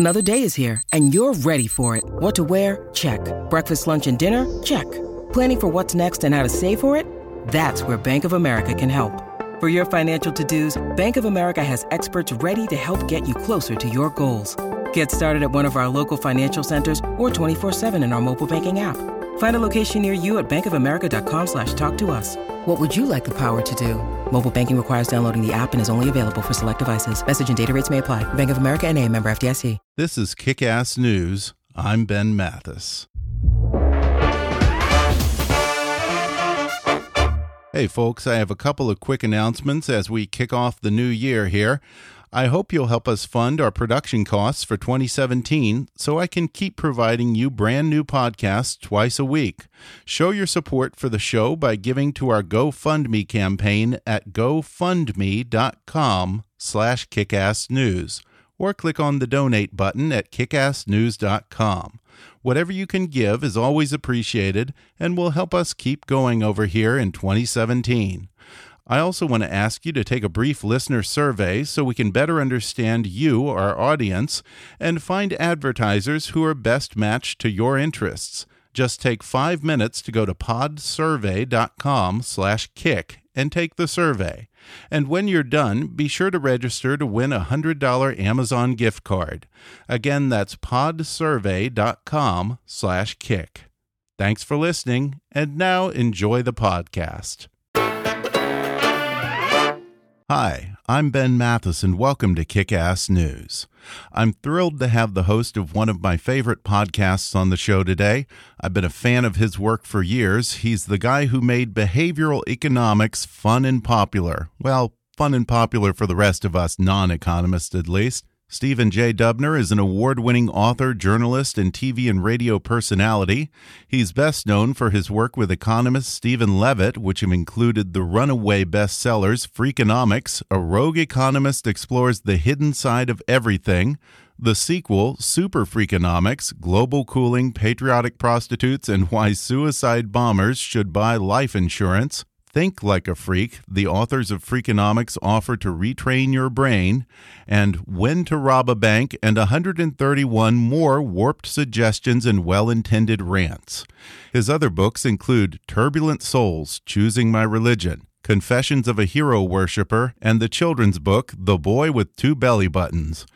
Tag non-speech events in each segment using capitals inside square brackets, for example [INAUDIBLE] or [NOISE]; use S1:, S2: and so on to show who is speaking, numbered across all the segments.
S1: Another day is here, and you're ready for it. What to wear? Check. Breakfast, lunch, and dinner? Check. Planning for what's next and how to save for it? That's where Bank of America can help. For your financial to dos, Bank of America has experts ready to help get you closer to your goals. Get started at one of our local financial centers or 24-7 in our mobile banking app. Find a location near you at bankofamerica.com slash talk to us. What would you like the power to do? Mobile banking requires downloading the app and is only available for select devices. Message and data rates may apply. Bank of America and a member FDIC.
S2: This is Kick Ass News. I'm Ben Mathis. Hey, folks, I have a couple of quick announcements as we kick off the new year here. I hope you'll help us fund our production costs for 2017 so I can keep providing you brand new podcasts twice a week. Show your support for the show by giving to our GoFundMe campaign at gofundme.com slash kickassnews or click on the donate button at kickassnews.com. Whatever you can give is always appreciated and will help us keep going over here in 2017. I also want to ask you to take a brief listener survey so we can better understand you, our audience, and find advertisers who are best matched to your interests. Just take five minutes to go to podsurvey.com slash kick and take the survey. And when you're done, be sure to register to win a $100 Amazon gift card. Again, that's podsurvey.com slash kick. Thanks for listening, and now enjoy the podcast. Hi, I'm Ben Mathis, and welcome to Kick Ass News. I'm thrilled to have the host of one of my favorite podcasts on the show today. I've been a fan of his work for years. He's the guy who made behavioral economics fun and popular. Well, fun and popular for the rest of us non economists, at least. Stephen J. Dubner is an award winning author, journalist, and TV and radio personality. He's best known for his work with economist Steven Levitt, which have included the runaway bestsellers Freakonomics, A Rogue Economist Explores the Hidden Side of Everything, the sequel, Super Freakonomics Global Cooling, Patriotic Prostitutes, and Why Suicide Bombers Should Buy Life Insurance. Think Like a Freak, the authors of Freakonomics offer to retrain your brain, and When to Rob a Bank, and 131 more warped suggestions and well intended rants. His other books include Turbulent Souls, Choosing My Religion, Confessions of a Hero Worshipper, and the children's book, The Boy with Two Belly Buttons.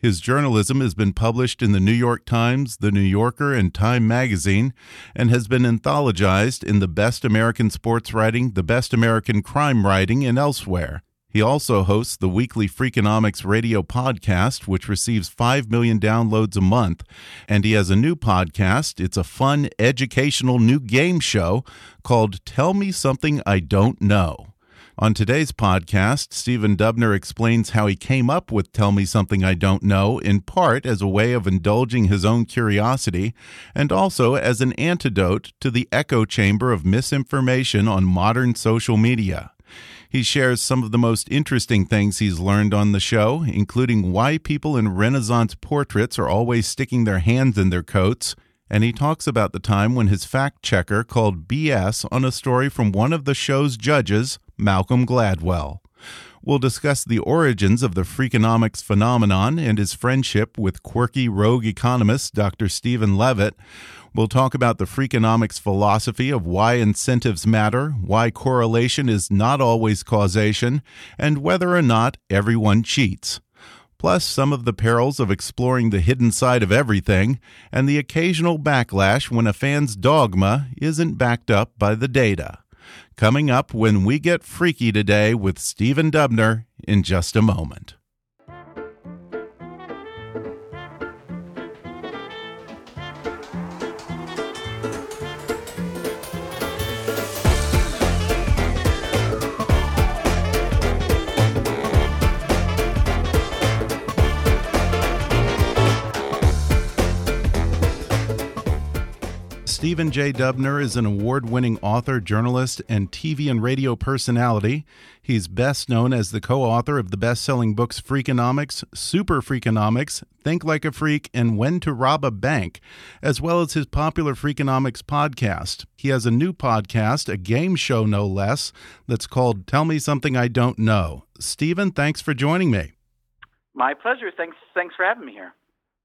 S2: His journalism has been published in the New York Times, the New Yorker, and Time magazine, and has been anthologized in the Best American Sports Writing, the Best American Crime Writing, and elsewhere. He also hosts the weekly Freakonomics radio podcast, which receives 5 million downloads a month. And he has a new podcast. It's a fun, educational new game show called Tell Me Something I Don't Know. On today's podcast, Stephen Dubner explains how he came up with Tell Me Something I Don't Know, in part as a way of indulging his own curiosity, and also as an antidote to the echo chamber of misinformation on modern social media. He shares some of the most interesting things he's learned on the show, including why people in Renaissance portraits are always sticking their hands in their coats. And he talks about the time when his fact checker called BS on a story from one of the show's judges, Malcolm Gladwell. We'll discuss the origins of the Freakonomics phenomenon and his friendship with quirky rogue economist Dr. Steven Levitt. We'll talk about the Freakonomics philosophy of why incentives matter, why correlation is not always causation, and whether or not everyone cheats. Plus, some of the perils of exploring the hidden side of everything, and the occasional backlash when a fan's dogma isn't backed up by the data coming up when we get freaky today with Stephen Dubner in just a moment. Stephen J. Dubner is an award winning author, journalist, and TV and radio personality. He's best known as the co author of the best selling books Freakonomics, Super Freakonomics, Think Like a Freak, and When to Rob a Bank, as well as his popular Freakonomics podcast. He has a new podcast, a game show no less, that's called Tell Me Something I Don't Know. Stephen, thanks for joining me.
S3: My pleasure. Thanks, thanks for having me here.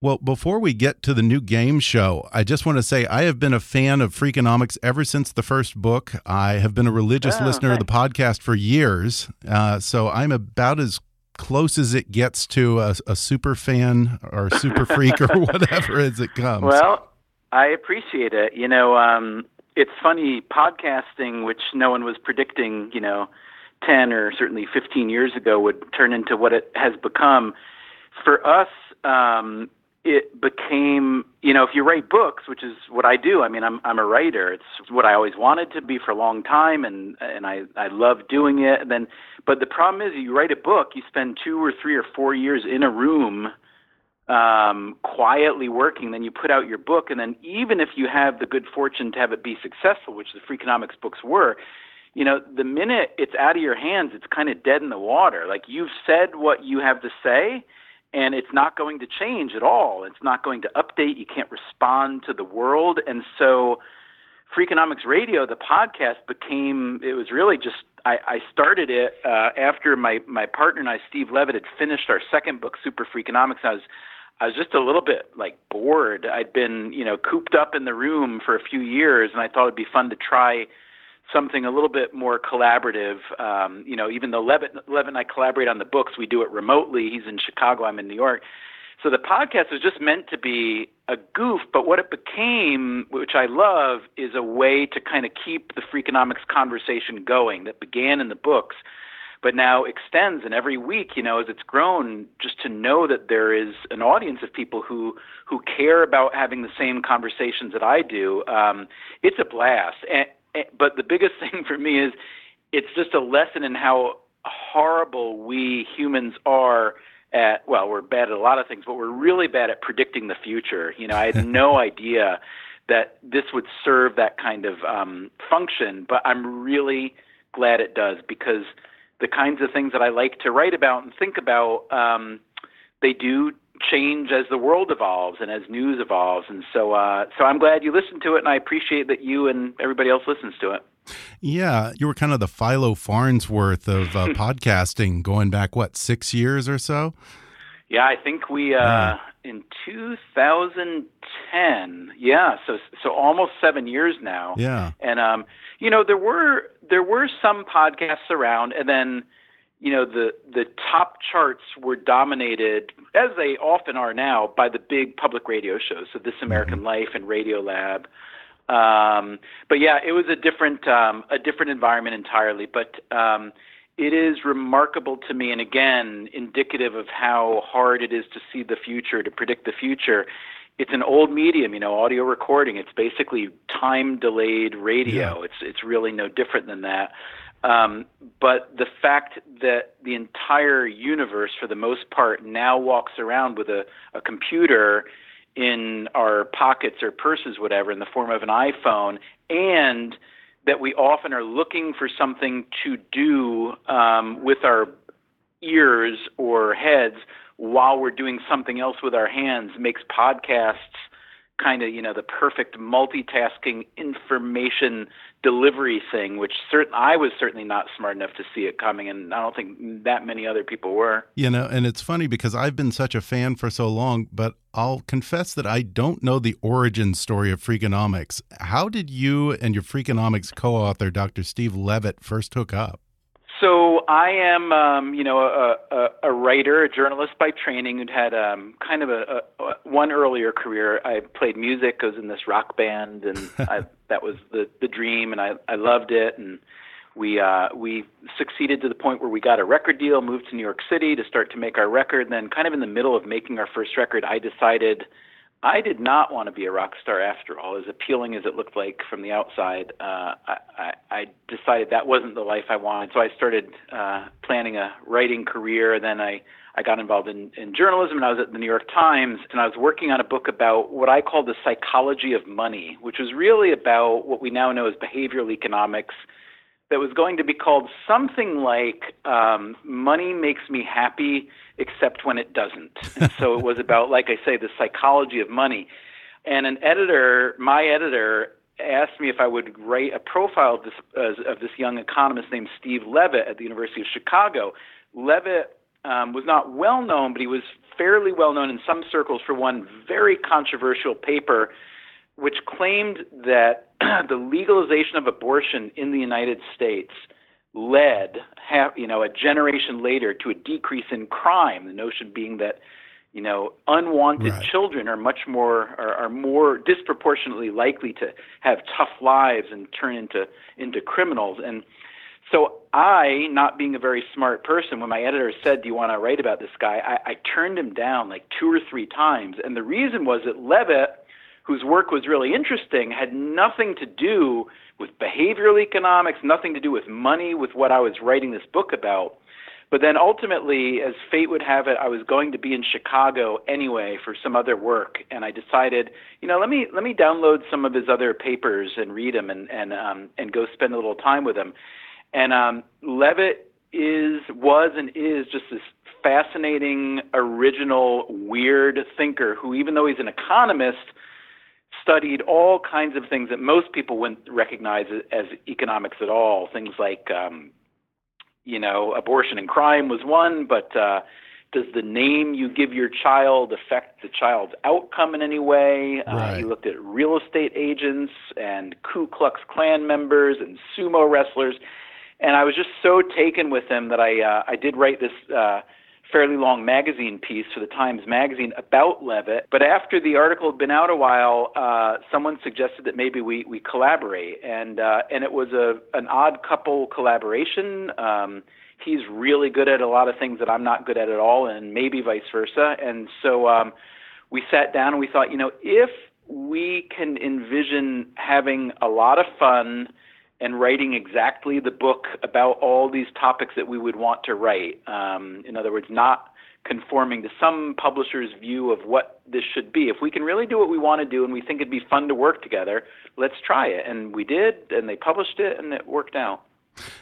S2: Well, before we get to the new game show, I just want to say I have been a fan of Freakonomics ever since the first book. I have been a religious oh, listener of the podcast for years, uh, so I'm about as close as it gets to a, a super fan or super freak or [LAUGHS] whatever as it comes.
S3: Well, I appreciate it. You know, um, it's funny podcasting, which no one was predicting. You know, ten or certainly fifteen years ago would turn into what it has become. For us, um, it became you know if you write books which is what I do I mean I'm I'm a writer. It's what I always wanted to be for a long time and and I I love doing it. And then but the problem is you write a book you spend 2 or 3 or 4 years in a room um quietly working then you put out your book and then even if you have the good fortune to have it be successful which the Freakonomics books were you know the minute it's out of your hands it's kind of dead in the water. Like you've said what you have to say and it's not going to change at all. It's not going to update. You can't respond to the world. And so Freakonomics Radio, the podcast became, it was really just, I, I started it uh, after my, my partner and I, Steve Levitt, had finished our second book, Super Freakonomics. I was, I was just a little bit like bored. I'd been, you know, cooped up in the room for a few years and I thought it'd be fun to try something a little bit more collaborative. Um, you know, even though Levitt, Levitt and I collaborate on the books, we do it remotely. He's in Chicago, I'm in New York. So the podcast was just meant to be a goof, but what it became, which I love, is a way to kind of keep the Freakonomics conversation going that began in the books, but now extends. And every week, you know, as it's grown, just to know that there is an audience of people who who care about having the same conversations that I do, um, it's a blast. And, but the biggest [LAUGHS] thing for me is it's just a lesson in how horrible we humans are at well we're bad at a lot of things but we're really bad at predicting the future. You know i had [LAUGHS] no idea that this would serve that kind of um function but i'm really glad it does because the kinds of things that i like to write about and think about um they do change as the world evolves and as news evolves. And so, uh, so I'm glad you listened to it, and I appreciate that you and everybody else listens to it.
S2: Yeah, you were kind of the Philo Farnsworth of uh, [LAUGHS] podcasting, going back what six years or so.
S3: Yeah, I think we uh, yeah. in 2010. Yeah, so so almost seven years now.
S2: Yeah,
S3: and um, you know there were there were some podcasts around, and then you know the the top charts were dominated as they often are now by the big public radio shows. So this american mm-hmm. life and radio lab. Um but yeah it was a different um a different environment entirely. But um it is remarkable to me and again indicative of how hard it is to see the future to predict the future. It's an old medium you know audio recording. It's basically time delayed radio. Yeah. it's it's really no different than that um, but the fact that the entire universe, for the most part, now walks around with a, a computer in our pockets or purses, whatever, in the form of an iPhone, and that we often are looking for something to do um, with our ears or heads while we're doing something else with our hands makes podcasts kind of you know the perfect multitasking information delivery thing which certain I was certainly not smart enough to see it coming and I don't think that many other people were
S2: you know and it's funny because I've been such a fan for so long but I'll confess that I don't know the origin story of Freakonomics how did you and your Freakonomics co-author Dr. Steve Levitt first hook up
S3: so I am, um, you know, a, a, a writer, a journalist by training, who'd had um, kind of a, a one earlier career. I played music. I was in this rock band, and [LAUGHS] I, that was the the dream, and I I loved it. And we uh, we succeeded to the point where we got a record deal, moved to New York City to start to make our record. And then, kind of in the middle of making our first record, I decided I did not want to be a rock star after all. As appealing as it looked like from the outside, uh, I, I decided that wasn't the life I wanted. So I started uh, planning a writing career. Then I, I got involved in, in journalism, and I was at the New York Times, and I was working on a book about what I call the psychology of money, which was really about what we now know as behavioral economics that was going to be called something like um, Money Makes Me Happy, except when it doesn't. So it was about, like I say, the psychology of money. And an editor, my editor, asked me if I would write a profile of this, uh, of this young economist named Steve Levitt at the University of Chicago. Levitt um, was not well known, but he was fairly well known in some circles for one very controversial paper which claimed that [CLEARS THROAT] the legalization of abortion in the United States led, you know, a generation later to a decrease in crime. The notion being that, you know, unwanted right. children are much more are, are more disproportionately likely to have tough lives and turn into into criminals. And so I, not being a very smart person, when my editor said, "Do you want to write about this guy?" I, I turned him down like two or three times, and the reason was that Levitt whose work was really interesting, had nothing to do with behavioral economics, nothing to do with money, with what I was writing this book about. But then ultimately, as fate would have it, I was going to be in Chicago anyway for some other work, and I decided, you know, let me let me download some of his other papers and read them, and and um, and go spend a little time with him. And um, Levitt is was and is just this fascinating, original, weird thinker who, even though he's an economist, studied all kinds of things that most people wouldn't recognize as economics at all. Things like, um, you know, abortion and crime was one, but uh, does the name you give your child affect the child's outcome in any way? Right. Uh, he looked at real estate agents and Ku Klux Klan members and sumo wrestlers, and I was just so taken with him that I uh, I did write this. Uh, fairly long magazine piece for the Times Magazine about Levitt. But after the article had been out a while, uh, someone suggested that maybe we, we collaborate, and uh, and it was a an odd couple collaboration. Um, he's really good at a lot of things that I'm not good at at all, and maybe vice versa. And so um, we sat down and we thought, you know, if we can envision having a lot of fun and writing exactly the book about all these topics that we would want to write. Um, in other words, not conforming to some publisher's view of what this should be. If we can really do what we want to do and we think it'd be fun to work together, let's try it. And we did, and they published it, and it worked out.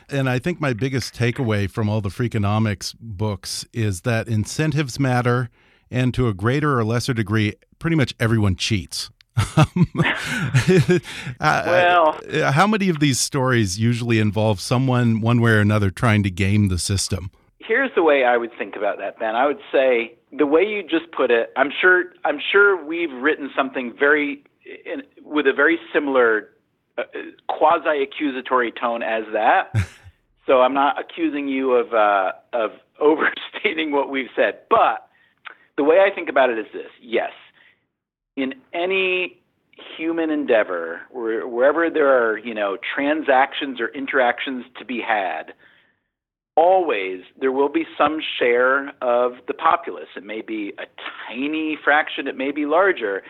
S2: And I think my biggest takeaway from all the Freakonomics books is that incentives matter, and to a greater or lesser degree, pretty much everyone cheats. Um, [LAUGHS]
S3: uh, well,
S2: uh, how many of these stories usually involve someone, one way or another, trying to game the system?
S3: Here's the way I would think about that, Ben. I would say the way you just put it. I'm sure. I'm sure we've written something very in, with a very similar uh, quasi-accusatory tone as that. [LAUGHS] so I'm not accusing you of uh, of [LAUGHS] overstating what we've said, but the way I think about it is this: yes, in any human endeavor, wherever there are, you know, transactions or interactions to be had, always there will be some share of the populace. It may be a tiny fraction, it may be larger,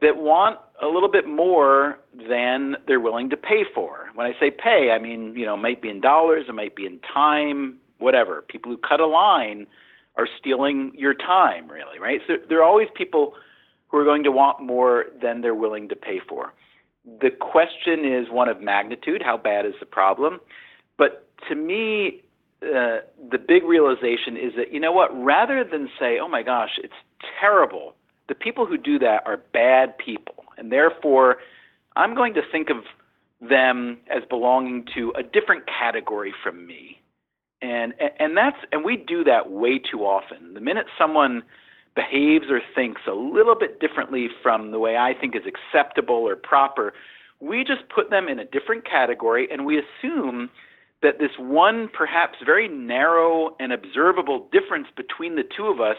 S3: that want a little bit more than they're willing to pay for. When I say pay, I mean, you know, it might be in dollars, it might be in time, whatever. People who cut a line are stealing your time, really, right? So there are always people who are going to want more than they're willing to pay for. The question is one of magnitude how bad is the problem? But to me, uh, the big realization is that, you know what, rather than say, oh my gosh, it's terrible, the people who do that are bad people. And therefore, I'm going to think of them as belonging to a different category from me. And, and that's and we do that way too often. The minute someone behaves or thinks a little bit differently from the way I think is acceptable or proper, we just put them in a different category and we assume that this one perhaps very narrow and observable difference between the two of us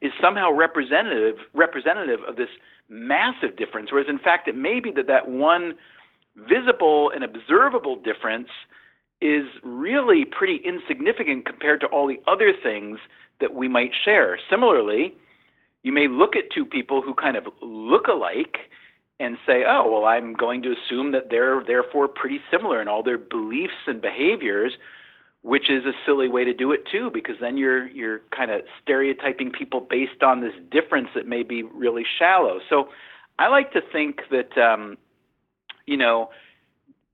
S3: is somehow representative representative of this massive difference whereas in fact it may be that that one visible and observable difference is really pretty insignificant compared to all the other things that we might share. Similarly you may look at two people who kind of look alike and say, oh, well, I'm going to assume that they're therefore pretty similar in all their beliefs and behaviors, which is a silly way to do it too, because then you're you're kind of stereotyping people based on this difference that may be really shallow. So I like to think that um, you know,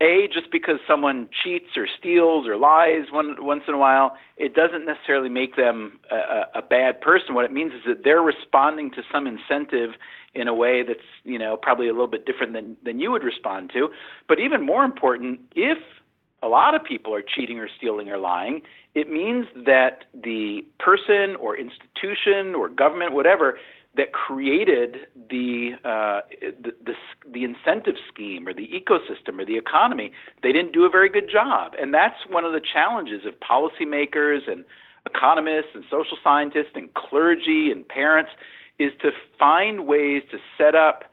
S3: a just because someone cheats or steals or lies one, once in a while, it doesn't necessarily make them a, a bad person. What it means is that they're responding to some incentive in a way that's you know probably a little bit different than than you would respond to. But even more important, if a lot of people are cheating or stealing or lying, it means that the person or institution or government, whatever, that created the, uh, the, the the incentive scheme or the ecosystem or the economy, they didn't do a very good job, and that's one of the challenges of policymakers and economists and social scientists and clergy and parents is to find ways to set up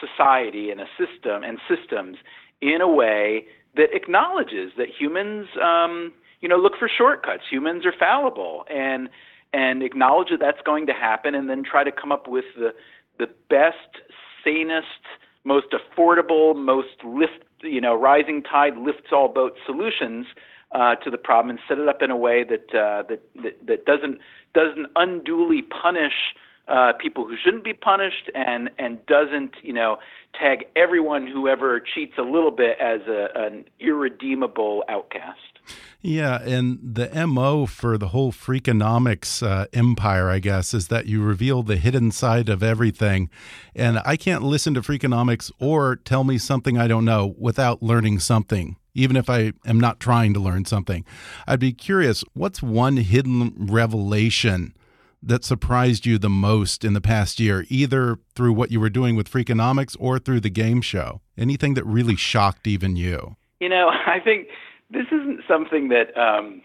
S3: society and a system and systems in a way that acknowledges that humans, um, you know, look for shortcuts. Humans are fallible, and and acknowledge that that's going to happen, and then try to come up with the the best, sanest, most affordable, most lift, you know, rising tide lifts all boats solutions uh, to the problem, and set it up in a way that uh, that, that that doesn't doesn't unduly punish uh, people who shouldn't be punished and and doesn't you know tag everyone who ever cheats a little bit as a, an irredeemable outcast.
S2: Yeah, and the MO for the whole Freakonomics uh, empire, I guess, is that you reveal the hidden side of everything. And I can't listen to Freakonomics or tell me something I don't know without learning something, even if I am not trying to learn something. I'd be curious what's one hidden revelation that surprised you the most in the past year, either through what you were doing with Freakonomics or through the game show? Anything that really shocked even you?
S3: You know, [LAUGHS] I think this isn't something that um,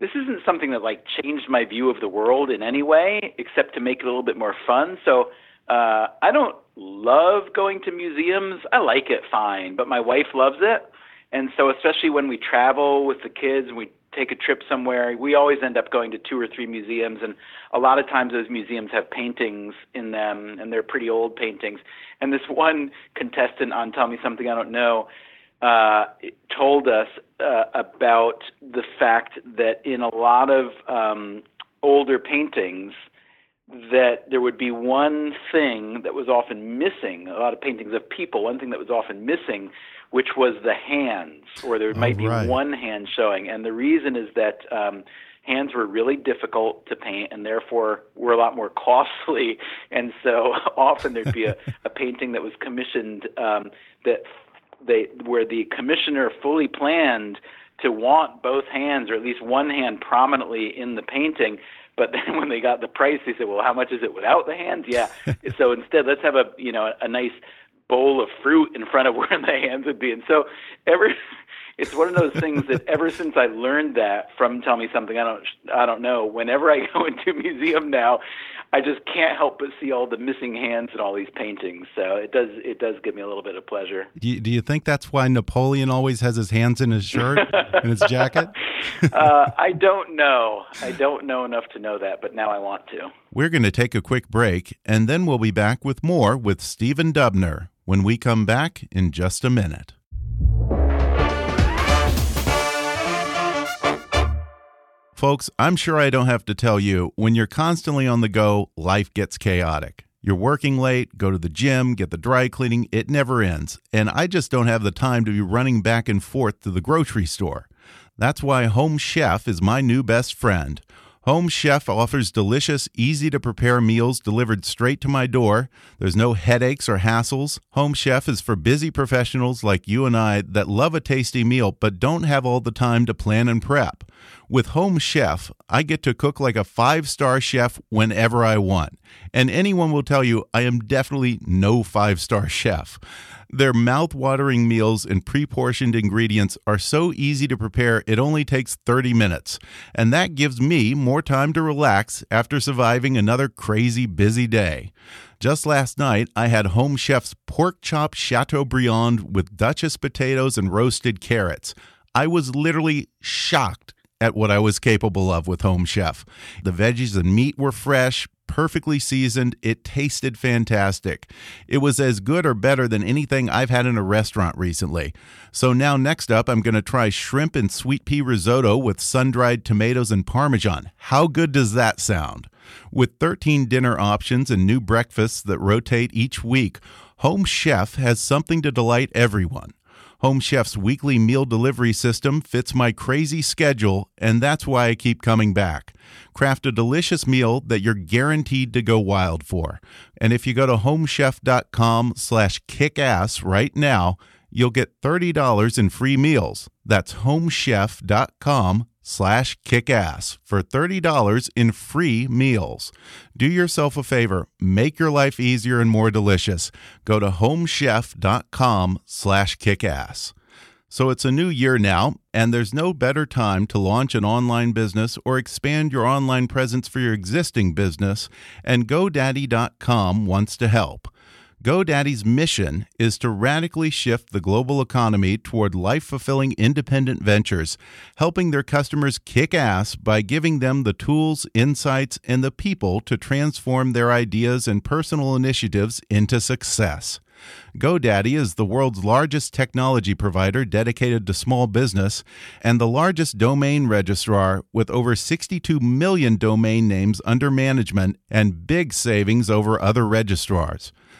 S3: this isn't something that like changed my view of the world in any way, except to make it a little bit more fun. So uh, I don't love going to museums. I like it fine, but my wife loves it, and so especially when we travel with the kids and we take a trip somewhere, we always end up going to two or three museums, and a lot of times those museums have paintings in them, and they're pretty old paintings. And this one contestant on Tell Me Something I Don't Know uh, told us uh, about the fact that in a lot of um, older paintings, that there would be one thing that was often missing. A lot of paintings of people, one thing that was often missing, which was the hands, or there might
S2: right.
S3: be one hand showing. And the reason is that um, hands were really difficult to paint and therefore were a lot more [LAUGHS] costly. And so [LAUGHS] often there'd be a, a painting that was commissioned um, that they where the commissioner fully planned to want both hands or at least one hand prominently in the painting but [LAUGHS] then when they got the price they said well how much is it without the hands? Yeah. [LAUGHS] So instead let's have a you know a nice bowl of fruit in front of [LAUGHS] where the hands would be. And so every it's one of those things that ever since I learned that from Tell Me Something I don't I don't know. Whenever I go into a museum now, I just can't help but see all the missing hands in all these paintings. So it does it does give me a little bit of pleasure.
S2: Do you, do you think that's why Napoleon always has his hands in his shirt [LAUGHS] and his jacket? [LAUGHS]
S3: uh, I don't know. I don't know enough to know that, but now I want to.
S2: We're going to take a quick break, and then we'll be back with more with Stephen Dubner when we come back in just a minute. Folks, I'm sure I don't have to tell you, when you're constantly on the go, life gets chaotic. You're working late, go to the gym, get the dry cleaning, it never ends. And I just don't have the time to be running back and forth to the grocery store. That's why Home Chef is my new best friend. Home Chef offers delicious, easy to prepare meals delivered straight to my door. There's no headaches or hassles. Home Chef is for busy professionals like you and I that love a tasty meal but don't have all the time to plan and prep. With Home Chef, I get to cook like a five star chef whenever I want. And anyone will tell you I am definitely no five star chef. Their mouth-watering meals and pre-portioned ingredients are so easy to prepare it only takes 30 minutes. And that gives me more time to relax after surviving another crazy busy day. Just last night, I had Home Chef's pork chop Chateaubriand with Duchess potatoes and roasted carrots. I was literally shocked at what I was capable of with Home Chef. The veggies and meat were fresh, perfectly seasoned. It tasted fantastic. It was as good or better than anything I've had in a restaurant recently. So now, next up, I'm going to try shrimp and sweet pea risotto with sun dried tomatoes and parmesan. How good does that sound? With 13 dinner options and new breakfasts that rotate each week, Home Chef has something to delight everyone. Home Chef's weekly meal delivery system fits my crazy schedule, and that's why I keep coming back. Craft a delicious meal that you're guaranteed to go wild for. And if you go to homechef.com slash kickass right now, you'll get $30 in free meals. That's homechef.com slash kickass for $30 in free meals. Do yourself a favor. Make your life easier and more delicious. Go to homechef.com slash kickass. So it's a new year now, and there's no better time to launch an online business or expand your online presence for your existing business, and GoDaddy.com wants to help. GoDaddy's mission is to radically shift the global economy toward life fulfilling independent ventures, helping their customers kick ass by giving them the tools, insights, and the people to transform their ideas and personal initiatives into success. GoDaddy is the world's largest technology provider dedicated to small business and the largest domain registrar with over 62 million domain names under management and big savings over other registrars.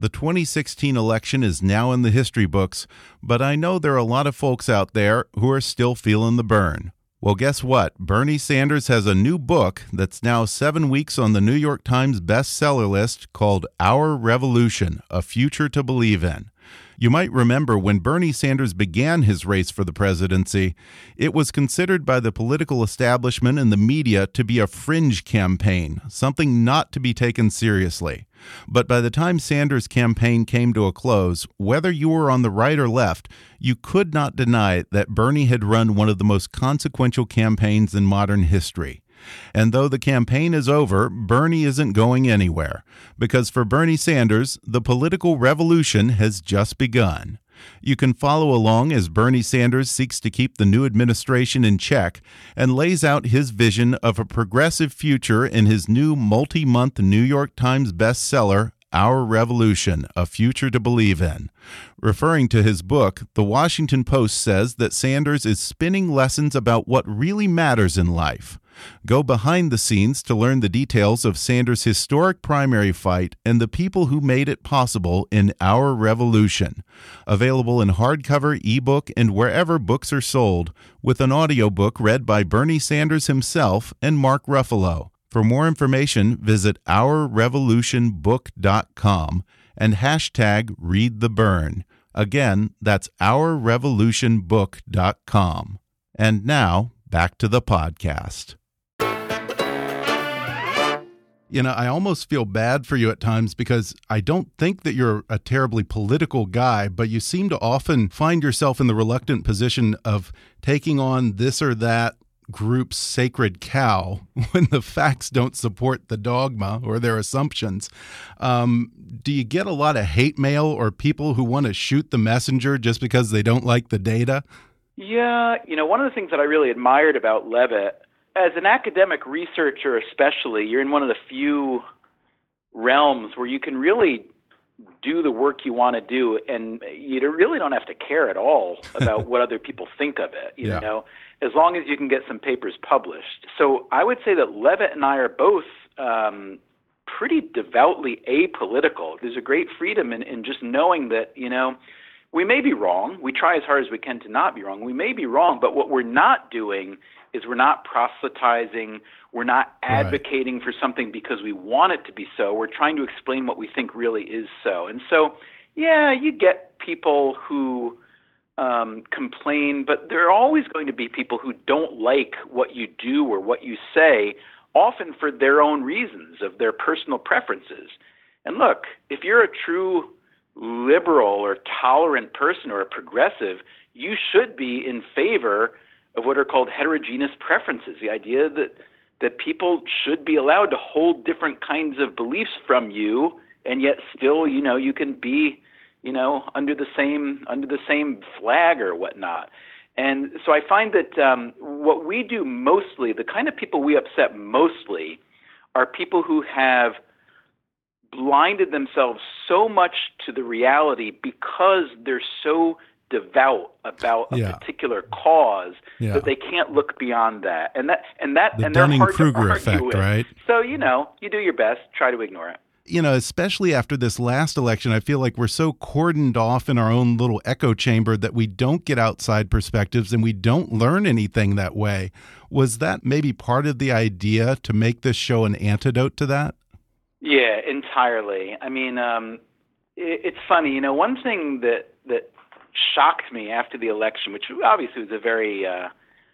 S2: The 2016 election is now in the history books, but I know there are a lot of folks out there who are still feeling the burn. Well, guess what? Bernie Sanders has a new book that's now seven weeks on the New York Times bestseller list called Our Revolution A Future to Believe in. You might remember when Bernie Sanders began his race for the presidency, it was considered by the political establishment and the media to be a fringe campaign, something not to be taken seriously. But by the time Sanders' campaign came to a close, whether you were on the right or left, you could not deny that Bernie had run one of the most consequential campaigns in modern history. And though the campaign is over, Bernie isn't going anywhere. Because for Bernie Sanders, the political revolution has just begun. You can follow along as Bernie Sanders seeks to keep the new administration in check and lays out his vision of a progressive future in his new multi month New York Times bestseller, Our Revolution A Future to Believe in. Referring to his book, The Washington Post says that Sanders is spinning lessons about what really matters in life. Go behind the scenes to learn the details of Sanders' historic primary fight and the people who made it possible in Our Revolution. Available in hardcover, ebook, and wherever books are sold, with an audiobook read by Bernie Sanders himself and Mark Ruffalo. For more information, visit OurRevolutionBook.com and hashtag Read the Bern. Again, that's OurRevolutionBook.com. And now, back to the podcast you know, I almost feel bad for you at times because I don't think that you're a terribly political guy, but you seem to often find yourself in the reluctant position of taking on this or that group's sacred cow [LAUGHS] when the facts don't support the dogma or their assumptions. Um, do you get a lot of hate mail or people who want to shoot the messenger just because they don't like the data?
S3: Yeah, you know, one of the things that I really admired about Levitt as an academic researcher, especially, you're in one of the few realms where you can really do the work you want to do, and you really don't have to care at all about [LAUGHS] what other people think of it. You yeah. know, as long as you can get some papers published. So I would say that Levitt and I are both um, pretty devoutly apolitical. There's a great freedom in, in just knowing that you know we may be wrong. We try as hard as we can to not be wrong. We may be wrong, but what we're not doing is we're not proselytizing. We're not advocating right. for something because we want it to be so. We're trying to explain what we think really is so. And so, yeah, you get people who um, complain, but there are always going to be people who don't like what you do or what you say, often for their own reasons of their personal preferences. And look, if you're a true liberal or tolerant person or a progressive, you should be in favor of what are called heterogeneous preferences. The idea that that people should be allowed to hold different kinds of beliefs from you, and yet still, you know, you can be, you know, under the same under the same flag or whatnot. And so I find that um, what we do mostly, the kind of people we upset mostly, are people who have blinded themselves so much to the reality because they're so devout about a yeah. particular cause yeah. that they can't look beyond that. And that and that
S2: the
S3: and
S2: Dunning Kruger effect,
S3: with.
S2: right?
S3: So you know, you do your best, try to ignore it.
S2: You know, especially after this last election, I feel like we're so cordoned off in our own little echo chamber that we don't get outside perspectives and we don't learn anything that way. Was that maybe part of the idea to make this show an antidote to that?
S3: Yeah, entirely. I mean, um, it, it's funny. You know, one thing that that shocked me after the election, which obviously was a very uh,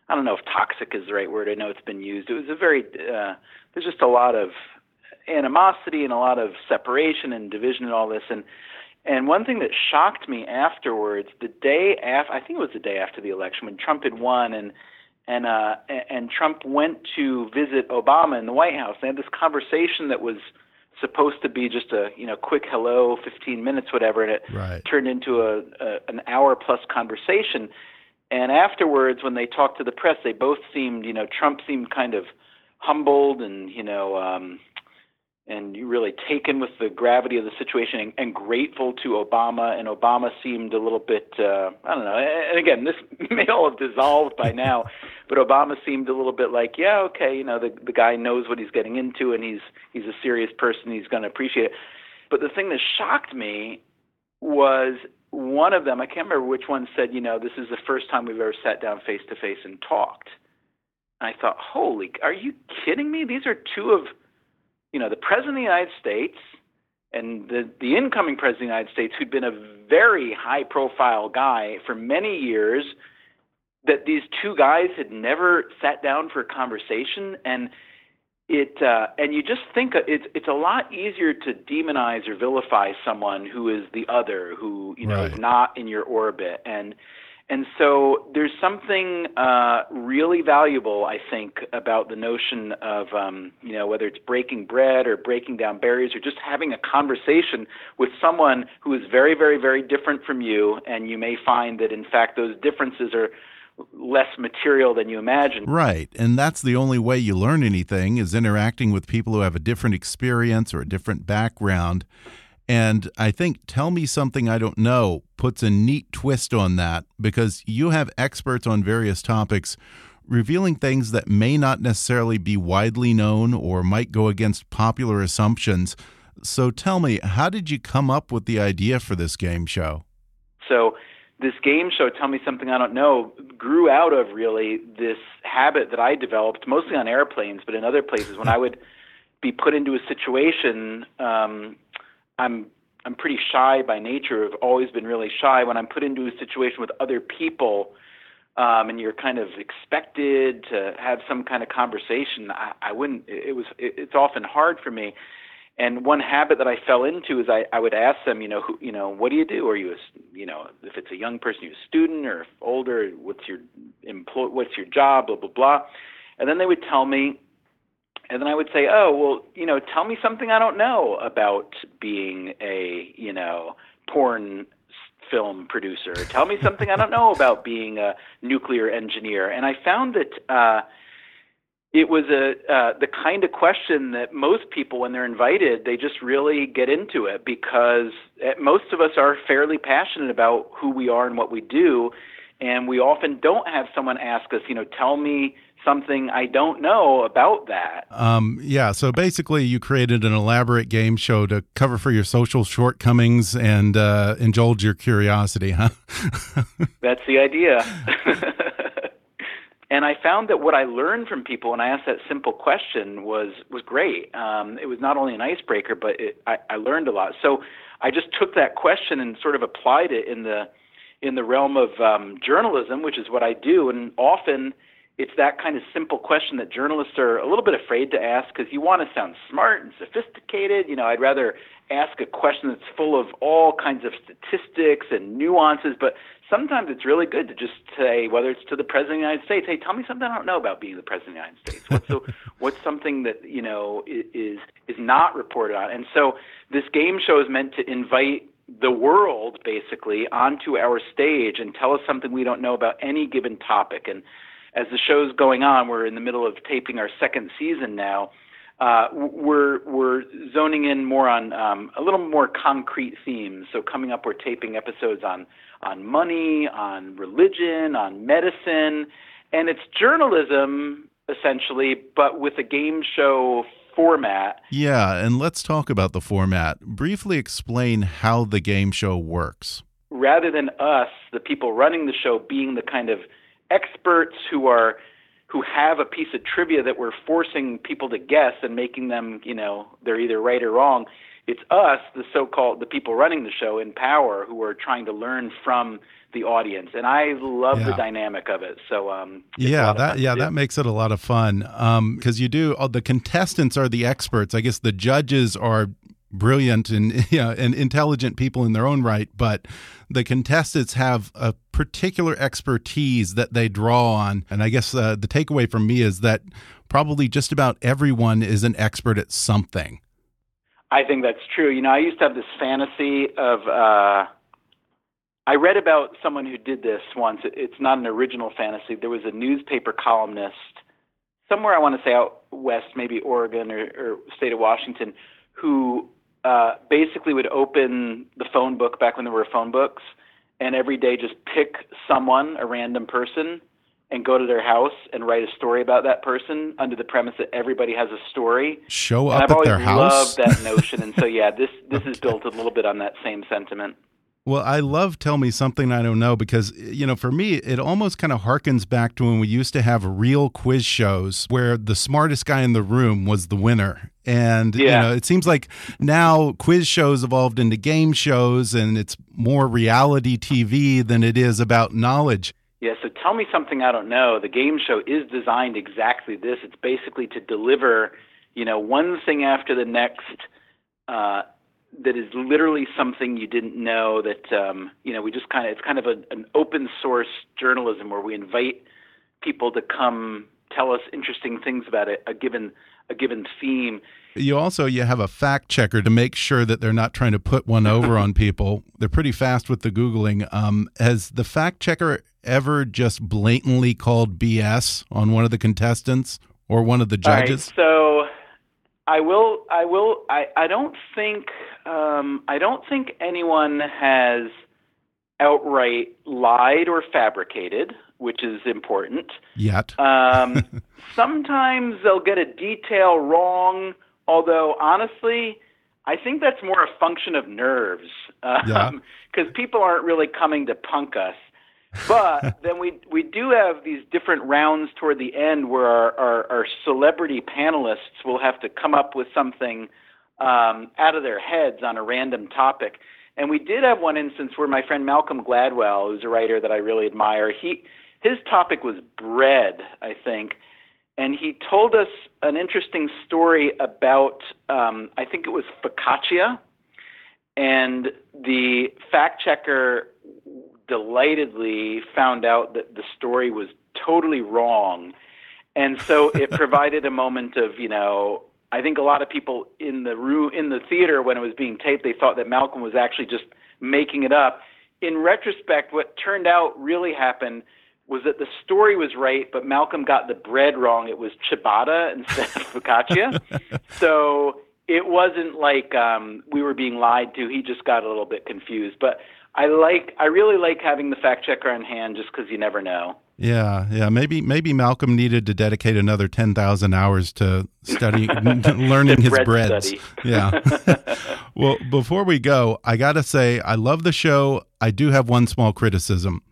S3: I don't know if toxic is the right word. I know it's been used. It was a very uh, there's just a lot of animosity and a lot of separation and division and all this and and one thing that shocked me afterwards, the day after, I think it was the day after the election when Trump had won, and and uh, and Trump went to visit Obama in the White House. They had this conversation that was supposed to be just a you know quick hello, 15 minutes, whatever, and it
S2: right.
S3: turned into a, a an hour plus conversation. And afterwards, when they talked to the press, they both seemed you know Trump seemed kind of humbled and you know um, and you really taken with the gravity of the situation and, and grateful to Obama. And Obama seemed a little bit, uh, I don't know. And again, this [LAUGHS] may all have dissolved by now, [LAUGHS] but Obama seemed a little bit like, yeah, okay, you know, the the guy knows what he's getting into, and he's he's a serious person. He's going to appreciate it. But the thing that shocked me was one of them. I can't remember which one said, you know, this is the first time we've ever sat down face to face and talked. And I thought, holy, are you kidding me? These are two of you know, the president of the United States and the, the incoming president of the United States, who'd been a very high profile guy for many years, that these two guys had never sat down for a conversation and it uh, and you just think it's it's a lot easier to demonize or vilify someone who is the other who you know
S2: right.
S3: is not in your orbit and and so there's something uh, really valuable, I think, about the notion of, um, you know, whether it's breaking bread or breaking down barriers or just having a conversation with someone who is very, very, very different from you. And you may find that, in fact, those differences are less material than you imagine.
S2: Right. And that's the only way you learn anything is interacting with people who have a different experience or a different background. And I think Tell Me Something I Don't Know puts a neat twist on that because you have experts on various topics revealing things that may not necessarily be widely known or might go against popular assumptions. So tell me, how did you come up with the idea for this game show?
S3: So, this game show, Tell Me Something I Don't Know, grew out of really this habit that I developed, mostly on airplanes, but in other places, when I would [LAUGHS] be put into a situation um, I'm I'm pretty shy by nature. I've always been really shy. When I'm put into a situation with other people, um, and you're kind of expected to have some kind of conversation, I, I wouldn't. It was. It, it's often hard for me. And one habit that I fell into is I, I would ask them, you know, who, you know, what do you do? Are you, a, you know, if it's a young person, you're a student, or older, what's your employ, what's your job, blah blah blah, and then they would tell me, and then I would say, "Oh, well, you know, tell me something I don't know about being a, you know, porn film producer. Tell me something I don't know about being a nuclear engineer." And I found that uh it was a uh, the kind of question that most people, when they're invited, they just really get into it because eh, most of us are fairly passionate about who we are and what we do, and we often don't have someone ask us, you know, tell me something I don't know about that.
S2: Um, yeah, so basically, you created an elaborate game show to cover for your social shortcomings and uh, indulge your curiosity, huh? [LAUGHS]
S3: That's the idea. [LAUGHS] and I found that what I learned from people when I asked that simple question was was great. Um, it was not only an icebreaker, but it, I, I learned a lot. So I just took that question and sort of applied it in the in the realm of um, journalism, which is what I do, and often it's that kind of simple question that journalists are a little bit afraid to ask because you want to sound smart and sophisticated. You know, I'd rather ask a question that's full of all kinds of statistics and nuances, but sometimes it's really good to just say, whether it's to the President of the United States, hey, tell me something I don't know about being the President of the United States. What's, so, [LAUGHS] what's something that, you know, is, is not reported on? And so this game show is meant to invite the world basically onto our stage and tell us something we don't know about any given topic. And as the show's going on, we're in the middle of taping our second season now. Uh, we're we're zoning in more on um, a little more concrete themes. So coming up, we're taping episodes on on money, on religion, on medicine, and it's journalism essentially, but with a game show format.
S2: Yeah, and let's talk about the format. Briefly explain how the game show works.
S3: Rather than us, the people running the show, being the kind of experts who are who have a piece of trivia that we're forcing people to guess and making them, you know, they're either right or wrong. It's us, the so-called the people running the show in power, who are trying to learn from the audience, and I love yeah. the dynamic of it. So, um,
S2: yeah, that yeah, that makes it a lot of fun because um, you do. Uh, the contestants are the experts. I guess the judges are brilliant and [LAUGHS] yeah, and intelligent people in their own right, but the contestants have a particular expertise that they draw on. And I guess uh, the takeaway from me is that probably just about everyone is an expert at something.
S3: I think that's true. You know, I used to have this fantasy of. Uh, I read about someone who did this once. It's not an original fantasy. There was a newspaper columnist somewhere I want to say out west, maybe Oregon or, or state of Washington, who uh, basically would open the phone book back when there were phone books, and every day just pick someone, a random person, and go to their house and write a story about that person under the premise that everybody has a story.
S2: Show
S3: up
S2: at their house.
S3: I've always loved that [LAUGHS] notion, and so yeah, this this okay. is built a little bit on that same sentiment.
S2: Well, I love Tell Me Something I Don't Know because, you know, for me, it almost kind of harkens back to when we used to have real quiz shows where the smartest guy in the room was the winner. And, yeah. you know, it seems like now quiz shows evolved into game shows and it's more reality TV than it is about knowledge.
S3: Yeah, so Tell Me Something I Don't Know, the game show is designed exactly this. It's basically to deliver, you know, one thing after the next. Uh, that is literally something you didn't know that um, you know we just kind of it's kind of a, an open source journalism where we invite people to come tell us interesting things about a, a given a given theme.
S2: You also you have a fact checker to make sure that they're not trying to put one over [LAUGHS] on people. They're pretty fast with the googling. Um, has the fact checker ever just blatantly called bs on one of the contestants or one of the judges?
S3: so I will. I will. I. I don't think. Um, I don't think anyone has outright lied or fabricated, which is important.
S2: Yet.
S3: um, [LAUGHS] sometimes they'll get a detail wrong. Although honestly, I think that's more a function of nerves. Because um, yeah. people aren't really coming to punk us but then we we do have these different rounds toward the end where our, our, our celebrity panelists will have to come up with something um, out of their heads on a random topic. And we did have one instance where my friend Malcolm Gladwell, who's a writer that I really admire, he his topic was bread, I think, and he told us an interesting story about um, I think it was focaccia, and the fact checker delightedly found out that the story was totally wrong. And so it [LAUGHS] provided a moment of, you know, I think a lot of people in the room in the theater when it was being taped, they thought that Malcolm was actually just making it up. In retrospect, what turned out really happened was that the story was right, but Malcolm got the bread wrong. It was ciabatta instead of focaccia. [LAUGHS] so it wasn't like um, we were being lied to. He just got a little bit confused. But I like I really like having the fact checker on hand just because you never know.
S2: Yeah, yeah. Maybe maybe Malcolm needed to dedicate another ten thousand hours to study, [LAUGHS] learning his
S3: bread
S2: breads.
S3: study. [LAUGHS]
S2: Yeah. [LAUGHS] well, before we go, I gotta say I love the show. I do have one small criticism.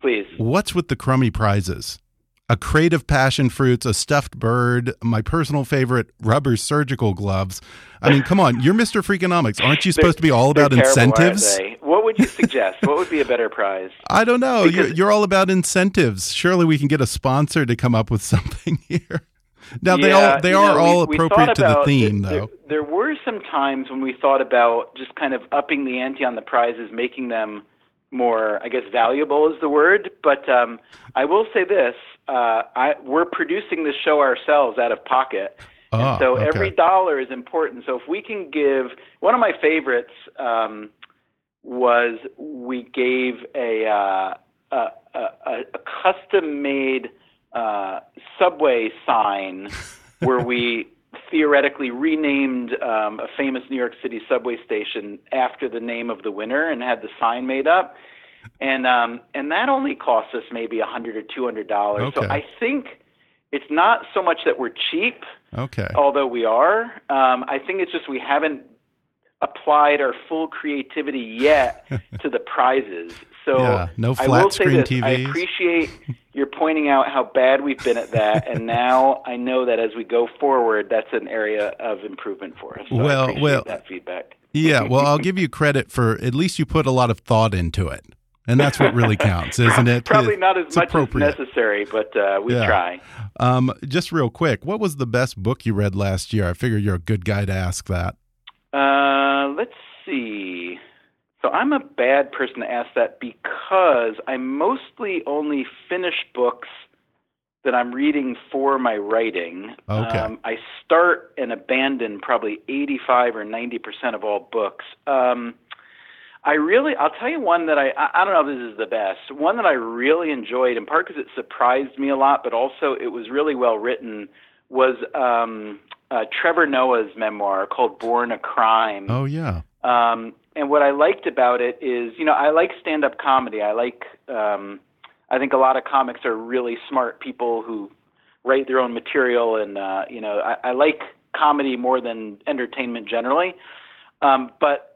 S3: Please.
S2: What's with the crummy prizes? A crate of passion fruits, a stuffed bird, my personal favorite, rubber surgical gloves. I mean, come on, you're Mr. Freakonomics. Aren't you supposed to be all about
S3: terrible,
S2: incentives?
S3: What would you suggest? what would be a better prize?
S2: I don't know. You're, you're all about incentives. Surely we can get a sponsor to come up with [LAUGHS] something here. Now they all they are
S3: know,
S2: all
S3: we- we
S2: appropriate
S3: thought
S2: to the theme,
S3: there,
S2: though.
S3: There, there were some times when we thought about just kind of upping the ante on the prizes, making them more, I guess, valuable is the word. But um, I will say this: uh, I, we're producing this show ourselves out of pocket. And so
S2: okay.
S3: every dollar is important. So if we can give one of my favorites um, was we gave a uh, a, a, a custom made uh, subway sign [LAUGHS] where we theoretically renamed um, a famous New York City subway station after the name of the winner and had the sign made up. And um, and that only costs us maybe a hundred or two hundred dollars. So I think it's not so much that we're cheap,
S2: Okay.
S3: although we are. Um, I think it's just we haven't applied our full creativity yet [LAUGHS] to the prizes. So
S2: Yeah, no
S3: I will
S2: flat
S3: say
S2: screen
S3: this, I appreciate [LAUGHS] you're pointing out how bad we've been at that, and now I know that as we go forward, that's an area of improvement for us. So
S2: Well, well,
S3: that feedback.
S2: Yeah, well, I'll [LAUGHS] give you credit for at least you put a lot of thought into it. And that's what really counts, isn't it? [LAUGHS]
S3: Probably
S2: It-
S3: not as much as necessary, but uh, we
S2: Yeah.
S3: try.
S2: Um, just real quick, what was the best book you read last year? I figure you're a good guy to ask that.
S3: Uh, let's see. So I'm a bad person to ask that because I mostly only finish books that I'm reading for my writing.
S2: Okay.
S3: Um, I start and abandon probably 85 or 90 percent of all books. Um, I really, I'll tell you one that I, I don't know if this is the best. One that I really enjoyed, in part because it surprised me a lot, but also it was really well written, was um, uh, Trevor Noah's memoir called Born a Crime.
S2: Oh yeah.
S3: Um, and what I liked about it is, you know, I like stand-up comedy. I like, um, I think a lot of comics are really smart people who write their own material, and uh, you know, I, I like comedy more than entertainment generally. Um, but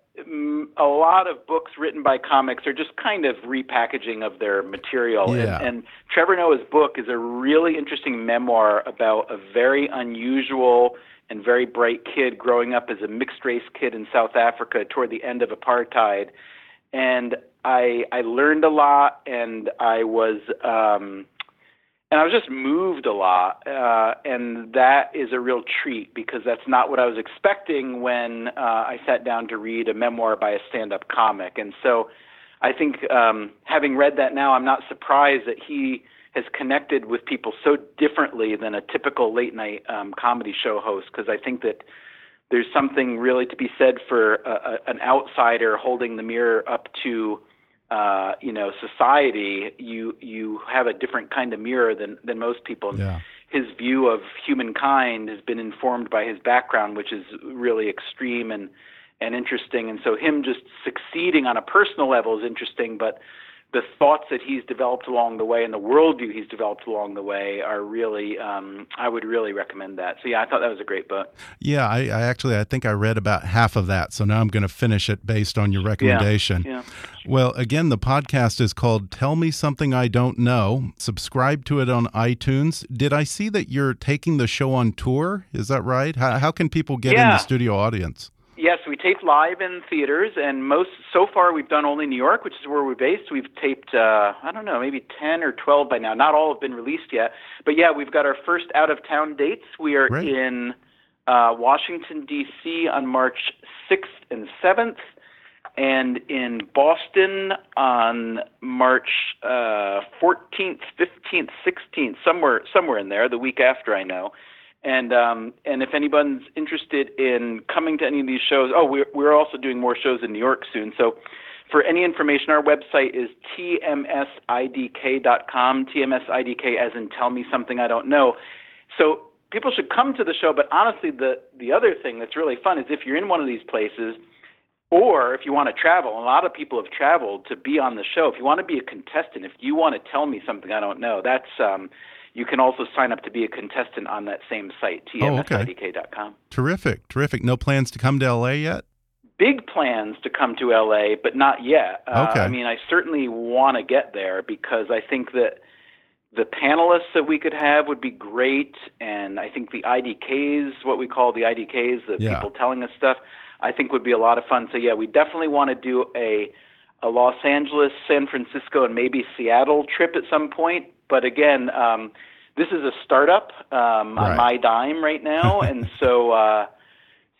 S3: a lot of books written by comics are just kind of repackaging of their material.
S2: Yeah.
S3: And, and Trevor Noah's book is a really interesting memoir about a very unusual and very bright kid growing up as a mixed race kid in South Africa toward the end of apartheid. And I I learned a lot, and I was um, and I was just moved a lot, uh, and that is a real treat because that's not what I was expecting when uh, I sat down to read a memoir by a stand-up comic. And so, I think um, having read that now, I'm not surprised that he has connected with people so differently than a typical late-night um, comedy show host. Because I think that there's something really to be said for a, a, an outsider holding the mirror up to uh, you know society. You you have a different kind of mirror than than most people.
S2: Yeah.
S3: His view of humankind has been informed by his background, which is really extreme and and interesting. And so him just succeeding on a personal level is interesting, but the thoughts that he's developed along the way and the worldview he's developed along the way are really um, I would really recommend that. So yeah, I thought that was a great book.
S2: Yeah, I, I actually I think I read about half of that, so now I'm going to finish it based on your recommendation.
S3: Yeah. yeah.
S2: Well, again, the podcast is called "Tell Me Something I Don't Know." Subscribe to it on iTunes. Did I see that you're taking the show on tour? Is that right? How, how can people get in the studio audience?
S3: Yes, we tape live in theaters, and most so far we've done only New York, which is where we're based. We've taped, uh, I don't know, maybe ten or twelve by now. Not all have been released yet, but yeah, we've got our first out of town dates. We are
S2: Great.
S3: in uh, Washington D.C. on March sixth and seventh, and in Boston on March uh, fourteenth, fifteenth, sixteenth, somewhere somewhere in there. The week after, I know. And um, and if anyone's interested in coming to any of these shows, oh, we're we're also doing more shows in New York soon. So, for any information, our website is tmsidk.com. TMSIDK, as in tell me something I don't know. So people should come to the show. But honestly, the the other thing that's really fun is if you're in one of these places, or if you want to travel, a lot of people have traveled to be on the show. If you want to be a contestant, if you want to tell me something I don't know, that's um, you can also sign up to be a contestant on that same site, tmsidk.com.
S2: Oh, terrific, terrific. No plans to come to LA yet?
S3: Big plans to come to LA, but not yet.
S2: Uh, okay.
S3: I mean, I certainly want to get there because I think that the panelists that we could have would be great, and I think the IDKs, what we call the IDKs, the
S2: yeah.
S3: people telling us stuff, I think would be a lot of fun. So yeah, we definitely want to do a a Los Angeles, San Francisco, and maybe Seattle trip at some point. But again, um, this is a startup um,
S2: right.
S3: on my dime right now, [LAUGHS] and so. Uh,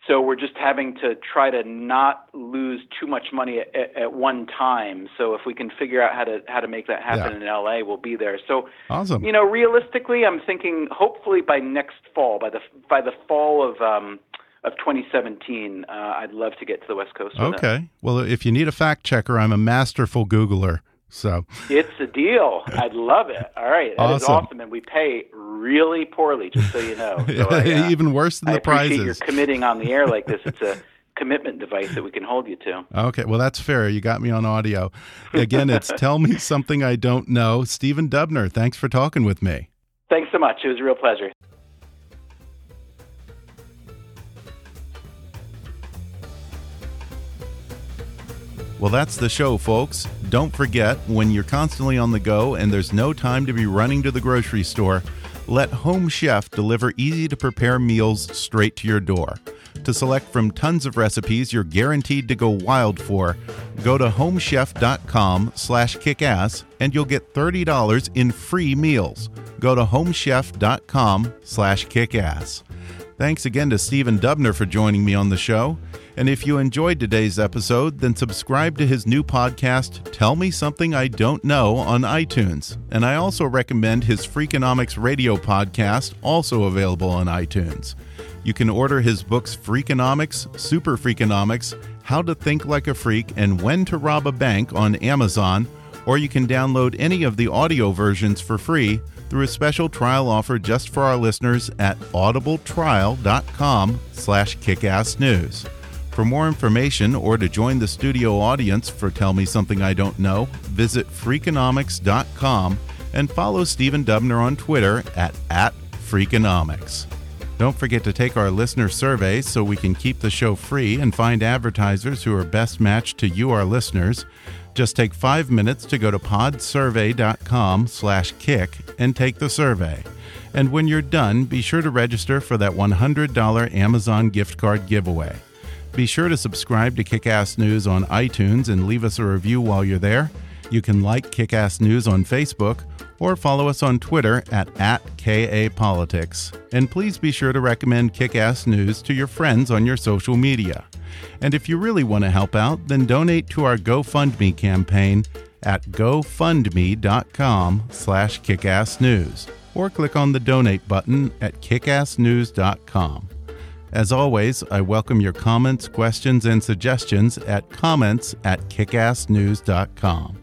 S3: so we're just having to try to not lose too much money at, at, one time. So if we can figure out how to how to make that happen
S2: yeah.
S3: in LA, we'll be there. So
S2: awesome.
S3: You know, realistically, I'm thinking hopefully by next fall, by the by the fall of um, of 2017, uh, I'd love to get to the West Coast.
S2: okay. Well, if you need a fact checker, I'm a masterful Googler. So
S3: it's a deal. I'd love it. All right, that
S2: awesome.
S3: is awesome, and we pay really poorly, just so you know. So [LAUGHS] I,
S2: uh, Even worse than
S3: I
S2: the prizes.
S3: You're committing on the air like this. It's a [LAUGHS] commitment device that we can hold you to.
S2: Okay, well that's fair. You got me on audio. Again, it's [LAUGHS] tell me something I don't know. Stephen Dubner, thanks for talking with me.
S3: Thanks so much. It was a real pleasure.
S2: Well, that's the show, folks. Don't forget, when you're constantly on the go and there's no time to be running to the grocery store, let Home Chef deliver easy to prepare meals straight to your door. To select from tons of recipes you're guaranteed to go wild for, go to homechef.com slash kickass and you'll get $30 in free meals. Go to homechef.com/kickass. Thanks again to Stephen Dubner for joining me on the show. And if you enjoyed today's episode, then subscribe to his new podcast, Tell Me Something I Don't Know, on iTunes. And I also recommend his Freakonomics radio podcast, also available on iTunes. You can order his books Freakonomics, Super Freakonomics, How to Think Like a Freak, and When to Rob a Bank on Amazon, or you can download any of the audio versions for free through a special trial offer just for our listeners at audibletrial.com slash kickassnews. For more information or to join the studio audience for Tell Me Something I Don't Know, visit Freakonomics.com and follow Stephen Dubner on Twitter at, at Freakonomics. Don't forget to take our listener survey so we can keep the show free and find advertisers who are best matched to you, our listeners. Just take five minutes to go to podsurvey.com slash kick and take the survey. And when you're done, be sure to register for that $100 Amazon gift card giveaway. Be sure to subscribe to Kickass News on iTunes and leave us a review while you're there. You can like Kickass News on Facebook or follow us on Twitter at, at KAPolitics. And please be sure to recommend Kickass News to your friends on your social media. And if you really want to help out, then donate to our GoFundMe campaign at gofundme.com slash kickassnews or click on the donate button at kickassnews.com. As always, I welcome your comments, questions, and suggestions at comments at kickassnews.com.